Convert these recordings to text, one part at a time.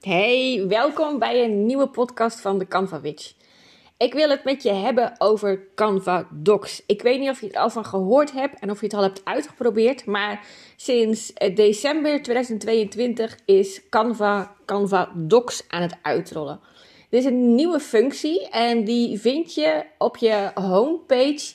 Hey, welkom bij een nieuwe podcast van de Canva Witch. Ik wil het met je hebben over Canva Docs. Ik weet niet of je er al van gehoord hebt en of je het al hebt uitgeprobeerd, maar sinds eh, december 2022 is Canva Canva Docs aan het uitrollen. Dit is een nieuwe functie en die vind je op je homepage.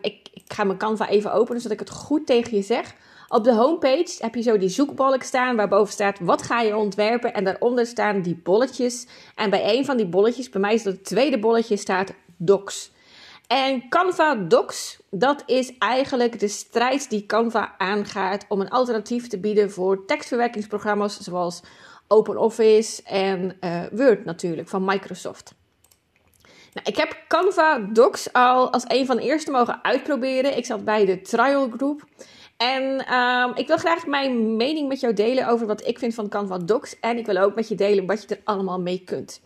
Ik, ik ga mijn Canva even openen zodat ik het goed tegen je zeg. Op de homepage heb je zo die zoekbalk staan waarboven staat wat ga je ontwerpen en daaronder staan die bolletjes. En bij een van die bolletjes, bij mij is dat het tweede bolletje, staat docs. En Canva Docs, dat is eigenlijk de strijd die Canva aangaat om een alternatief te bieden voor tekstverwerkingsprogramma's zoals OpenOffice en uh, Word natuurlijk van Microsoft. Nou, ik heb Canva Docs al als een van de eerste mogen uitproberen. Ik zat bij de trial group. En um, ik wil graag mijn mening met jou delen over wat ik vind van Canva Docs. En ik wil ook met je delen wat je er allemaal mee kunt.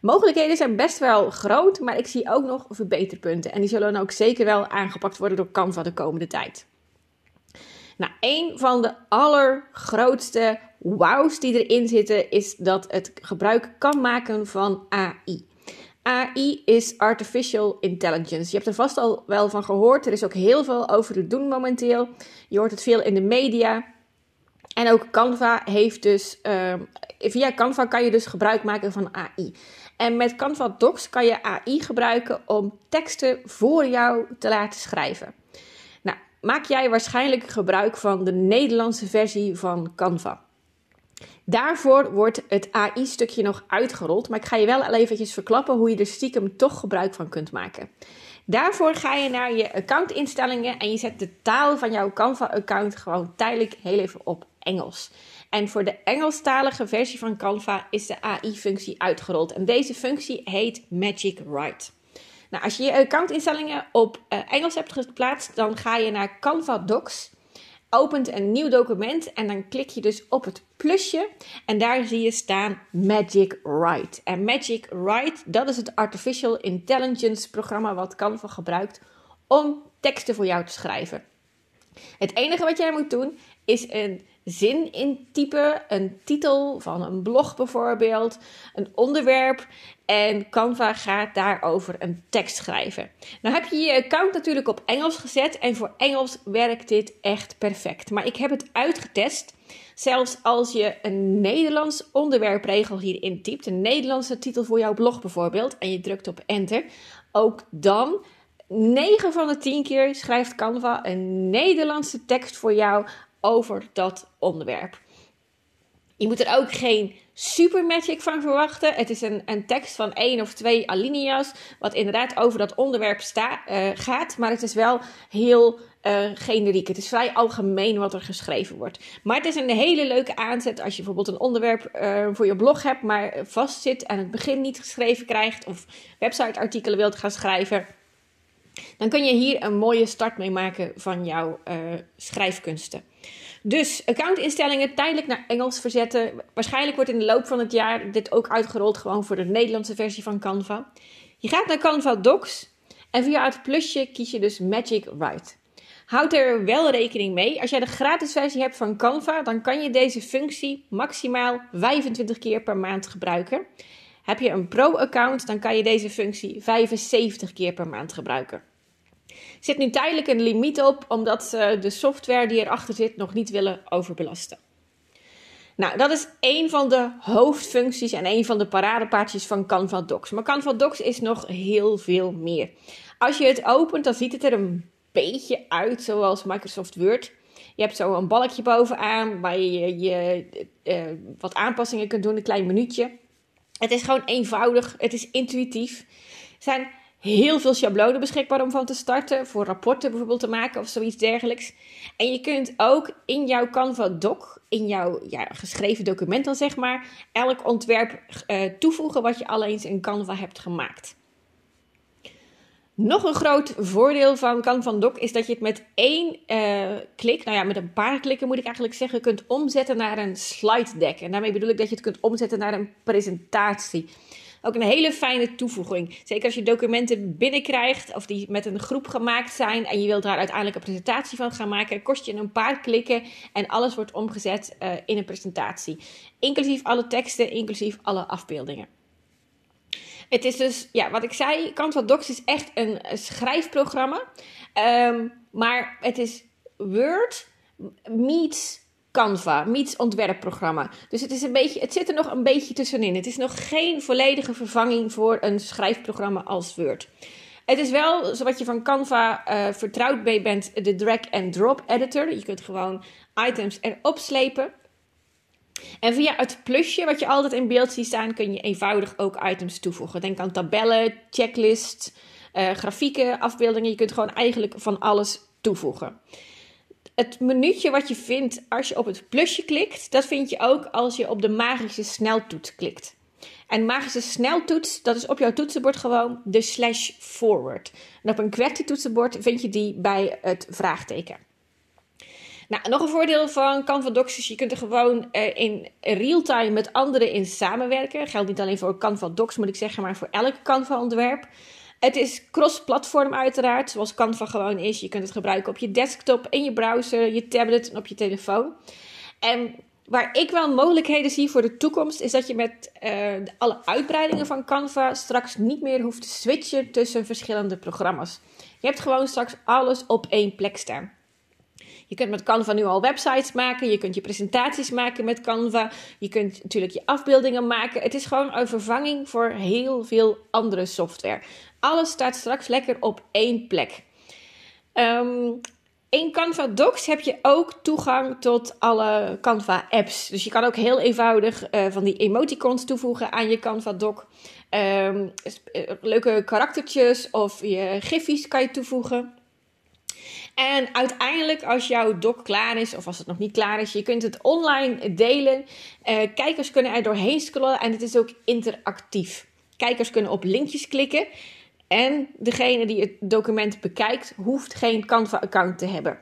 Mogelijkheden zijn best wel groot, maar ik zie ook nog verbeterpunten. En die zullen dan ook zeker wel aangepakt worden door Canva de komende tijd. Nou, een van de allergrootste wows die erin zitten is dat het gebruik kan maken van AI. AI is Artificial Intelligence. Je hebt er vast al wel van gehoord. Er is ook heel veel over te doen momenteel. Je hoort het veel in de media. En ook Canva heeft dus, uh, via Canva kan je dus gebruik maken van AI. En met Canva Docs kan je AI gebruiken om teksten voor jou te laten schrijven. Nou, maak jij waarschijnlijk gebruik van de Nederlandse versie van Canva. Daarvoor wordt het AI-stukje nog uitgerold, maar ik ga je wel eventjes verklappen hoe je er stiekem toch gebruik van kunt maken. Daarvoor ga je naar je accountinstellingen en je zet de taal van jouw Canva-account gewoon tijdelijk heel even op Engels. En voor de Engelstalige versie van Canva is de AI-functie uitgerold. En deze functie heet Magic Write. Nou, als je je accountinstellingen op uh, Engels hebt geplaatst, dan ga je naar Canva Docs opent een nieuw document en dan klik je dus op het plusje en daar zie je staan Magic Write. En Magic Write, dat is het Artificial Intelligence programma wat Canva gebruikt om teksten voor jou te schrijven. Het enige wat jij moet doen is een zin intypen, een titel van een blog bijvoorbeeld, een onderwerp en Canva gaat daarover een tekst schrijven. Nou heb je je account natuurlijk op Engels gezet en voor Engels werkt dit echt perfect. Maar ik heb het uitgetest. Zelfs als je een Nederlands onderwerpregel hier intypt, een Nederlandse titel voor jouw blog bijvoorbeeld, en je drukt op enter, ook dan 9 van de 10 keer schrijft Canva een Nederlandse tekst voor jou over dat onderwerp. Je moet er ook geen super magic van verwachten. Het is een, een tekst van één of twee alinea's, wat inderdaad over dat onderwerp sta, uh, gaat. Maar het is wel heel uh, generiek. Het is vrij algemeen wat er geschreven wordt. Maar het is een hele leuke aanzet als je bijvoorbeeld een onderwerp uh, voor je blog hebt, maar vastzit aan het begin niet geschreven krijgt, of websiteartikelen wilt gaan schrijven. Dan kun je hier een mooie start mee maken van jouw schrijfkunsten. Dus accountinstellingen tijdelijk naar Engels verzetten. Waarschijnlijk wordt in de loop van het jaar dit ook uitgerold gewoon voor de Nederlandse versie van Canva. Je gaat naar Canva Docs en via het plusje kies je dus Magic Write. Houd er wel rekening mee. Als jij de gratis versie hebt van Canva, dan kan je deze functie maximaal 25 keer per maand gebruiken. Heb je een pro-account, dan kan je deze functie 75 keer per maand gebruiken zit nu tijdelijk een limiet op, omdat ze de software die erachter zit nog niet willen overbelasten. Nou, dat is een van de hoofdfuncties en een van de paradepaardjes van Canva Docs. Maar Canva Docs is nog heel veel meer. Als je het opent, dan ziet het er een beetje uit zoals Microsoft Word. Je hebt zo een balkje bovenaan waar je, je uh, wat aanpassingen kunt doen, een klein minuutje. Het is gewoon eenvoudig, het is intuïtief. Er zijn heel veel schablonen beschikbaar om van te starten. Voor rapporten bijvoorbeeld te maken of zoiets dergelijks. En je kunt ook in jouw Canva doc, in jouw ja, geschreven document dan zeg maar, elk ontwerp uh, toevoegen wat je al eens in Canva hebt gemaakt. Nog een groot voordeel van Canva Doc is dat je het met één uh, klik, nou ja, met een paar klikken moet ik eigenlijk zeggen, kunt omzetten naar een slide deck. En daarmee bedoel ik dat je het kunt omzetten naar een presentatie. Ook een hele fijne toevoeging. Zeker als je documenten binnenkrijgt of die met een groep gemaakt zijn en je wilt daar uiteindelijk een presentatie van gaan maken, kost je een paar klikken en alles wordt omgezet uh, in een presentatie. Inclusief alle teksten, inclusief alle afbeeldingen. Het is dus, ja, wat ik zei, Canva Docs is echt een schrijfprogramma. Um, maar het is Word meets Canva, meets ontwerpprogramma. Dus het, is een beetje, het zit er nog een beetje tussenin. Het is nog geen volledige vervanging voor een schrijfprogramma als Word. Het is wel, zoals je van Canva uh, vertrouwd bent, de drag-and-drop editor. Je kunt gewoon items erop slepen. En via het plusje wat je altijd in beeld ziet staan, kun je eenvoudig ook items toevoegen. Denk aan tabellen, checklists, uh, grafieken, afbeeldingen. Je kunt gewoon eigenlijk van alles toevoegen. Het minuutje wat je vindt als je op het plusje klikt, dat vind je ook als je op de magische sneltoets klikt. En magische sneltoets, dat is op jouw toetsenbord gewoon de slash forward. En op een QWERTY toetsenbord vind je die bij het vraagteken. Nou, nog een voordeel van Canva Docs is je kunt er gewoon uh, in real-time met anderen in samenwerken. Geldt niet alleen voor Canva Docs, moet ik zeggen, maar voor elk Canva ontwerp. Het is cross-platform uiteraard, zoals Canva gewoon is. Je kunt het gebruiken op je desktop, in je browser, je tablet en op je telefoon. En waar ik wel mogelijkheden zie voor de toekomst, is dat je met uh, alle uitbreidingen van Canva straks niet meer hoeft te switchen tussen verschillende programma's. Je hebt gewoon straks alles op één plek staan. Je kunt met Canva nu al websites maken. Je kunt je presentaties maken met Canva. Je kunt natuurlijk je afbeeldingen maken. Het is gewoon een vervanging voor heel veel andere software. Alles staat straks lekker op één plek. Um, in Canva Docs heb je ook toegang tot alle Canva apps. Dus je kan ook heel eenvoudig uh, van die emoticons toevoegen aan je Canva Doc. Um, leuke karaktertjes of je giffies kan je toevoegen. En uiteindelijk, als jouw doc klaar is, of als het nog niet klaar is, je kunt het online delen. Uh, kijkers kunnen er doorheen scrollen en het is ook interactief. Kijkers kunnen op linkjes klikken. En degene die het document bekijkt, hoeft geen Canva-account te hebben.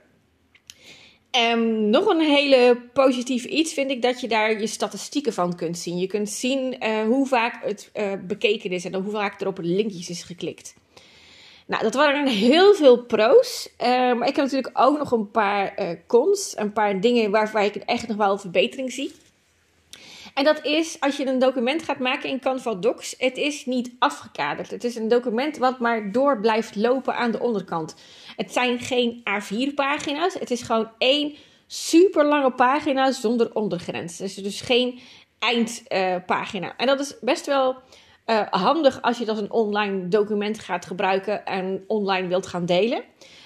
En nog een hele positieve iets vind ik dat je daar je statistieken van kunt zien. Je kunt zien uh, hoe vaak het uh, bekeken is en hoe vaak er op linkjes is geklikt. Nou, dat waren heel veel pro's. Uh, maar ik heb natuurlijk ook nog een paar cons. Een paar dingen waarvan ik echt nog wel verbetering zie. En dat is als je een document gaat maken in Canva Docs. Het is niet afgekaderd. Het is een document wat maar door blijft lopen aan de onderkant. Het zijn geen A4-pagina's. Het is gewoon één super lange pagina zonder ondergrens. Dus, dus geen eindpagina. En dat is best wel uh, handig als je dat een online document gaat gebruiken en online wilt gaan delen.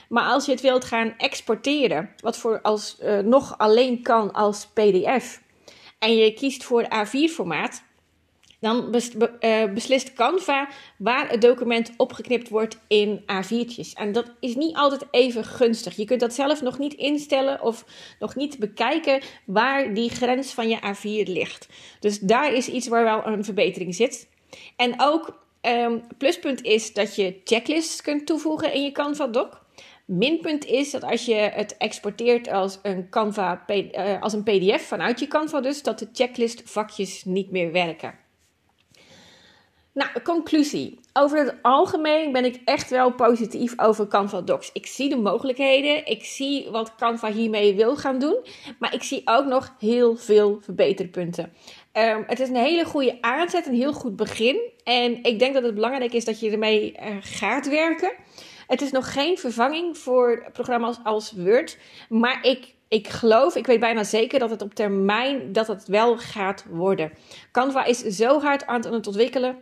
Maar als je het wilt gaan exporteren, wat voor als, uh, nog alleen kan als PDF, en je kiest voor A4-formaat, dan uh, beslist Canva waar het document opgeknipt wordt in A4'tjes. En dat is niet altijd even gunstig. Je kunt dat zelf nog niet instellen of nog niet bekijken waar die grens van je A4 ligt. Dus daar is iets waar wel een verbetering zit. En ook um, pluspunt is dat je checklists kunt toevoegen in je Canva doc. Minpunt is dat als je het exporteert als een, Canva, uh, als een PDF vanuit je Canva dus, dat de checklist vakjes niet meer werken. Nou, conclusie. Over het algemeen ben ik echt wel positief over Canva Docs. Ik zie de mogelijkheden. Ik zie wat Canva hiermee wil gaan doen. Maar ik zie ook nog heel veel verbeterpunten. Um, het is een hele goede aanzet, een heel goed begin. En ik denk dat het belangrijk is dat je ermee uh, gaat werken. Het is nog geen vervanging voor programma's als Word. Maar ik, ik geloof, ik weet bijna zeker dat het op termijn dat het wel gaat worden. Canva is zo hard aan het ontwikkelen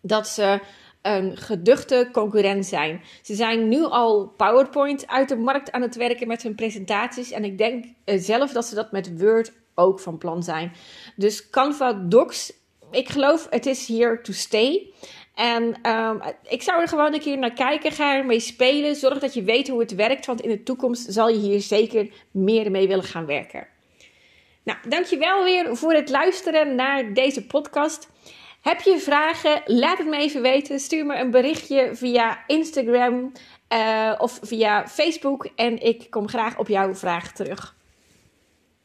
dat ze een geduchte concurrent zijn. Ze zijn nu al PowerPoint uit de markt aan het werken met hun presentaties. En ik denk uh, zelf dat ze dat met Word ook van plan zijn. Dus Canva Docs, ik geloof het is here to stay. En um, ik zou er gewoon een keer naar kijken, ga ermee spelen. Zorg dat je weet hoe het werkt, want in de toekomst zal je hier zeker meer mee willen gaan werken. Nou, dankjewel weer voor het luisteren naar deze podcast. Heb je vragen? Laat het me even weten. Stuur me een berichtje via Instagram uh, of via Facebook en ik kom graag op jouw vraag terug.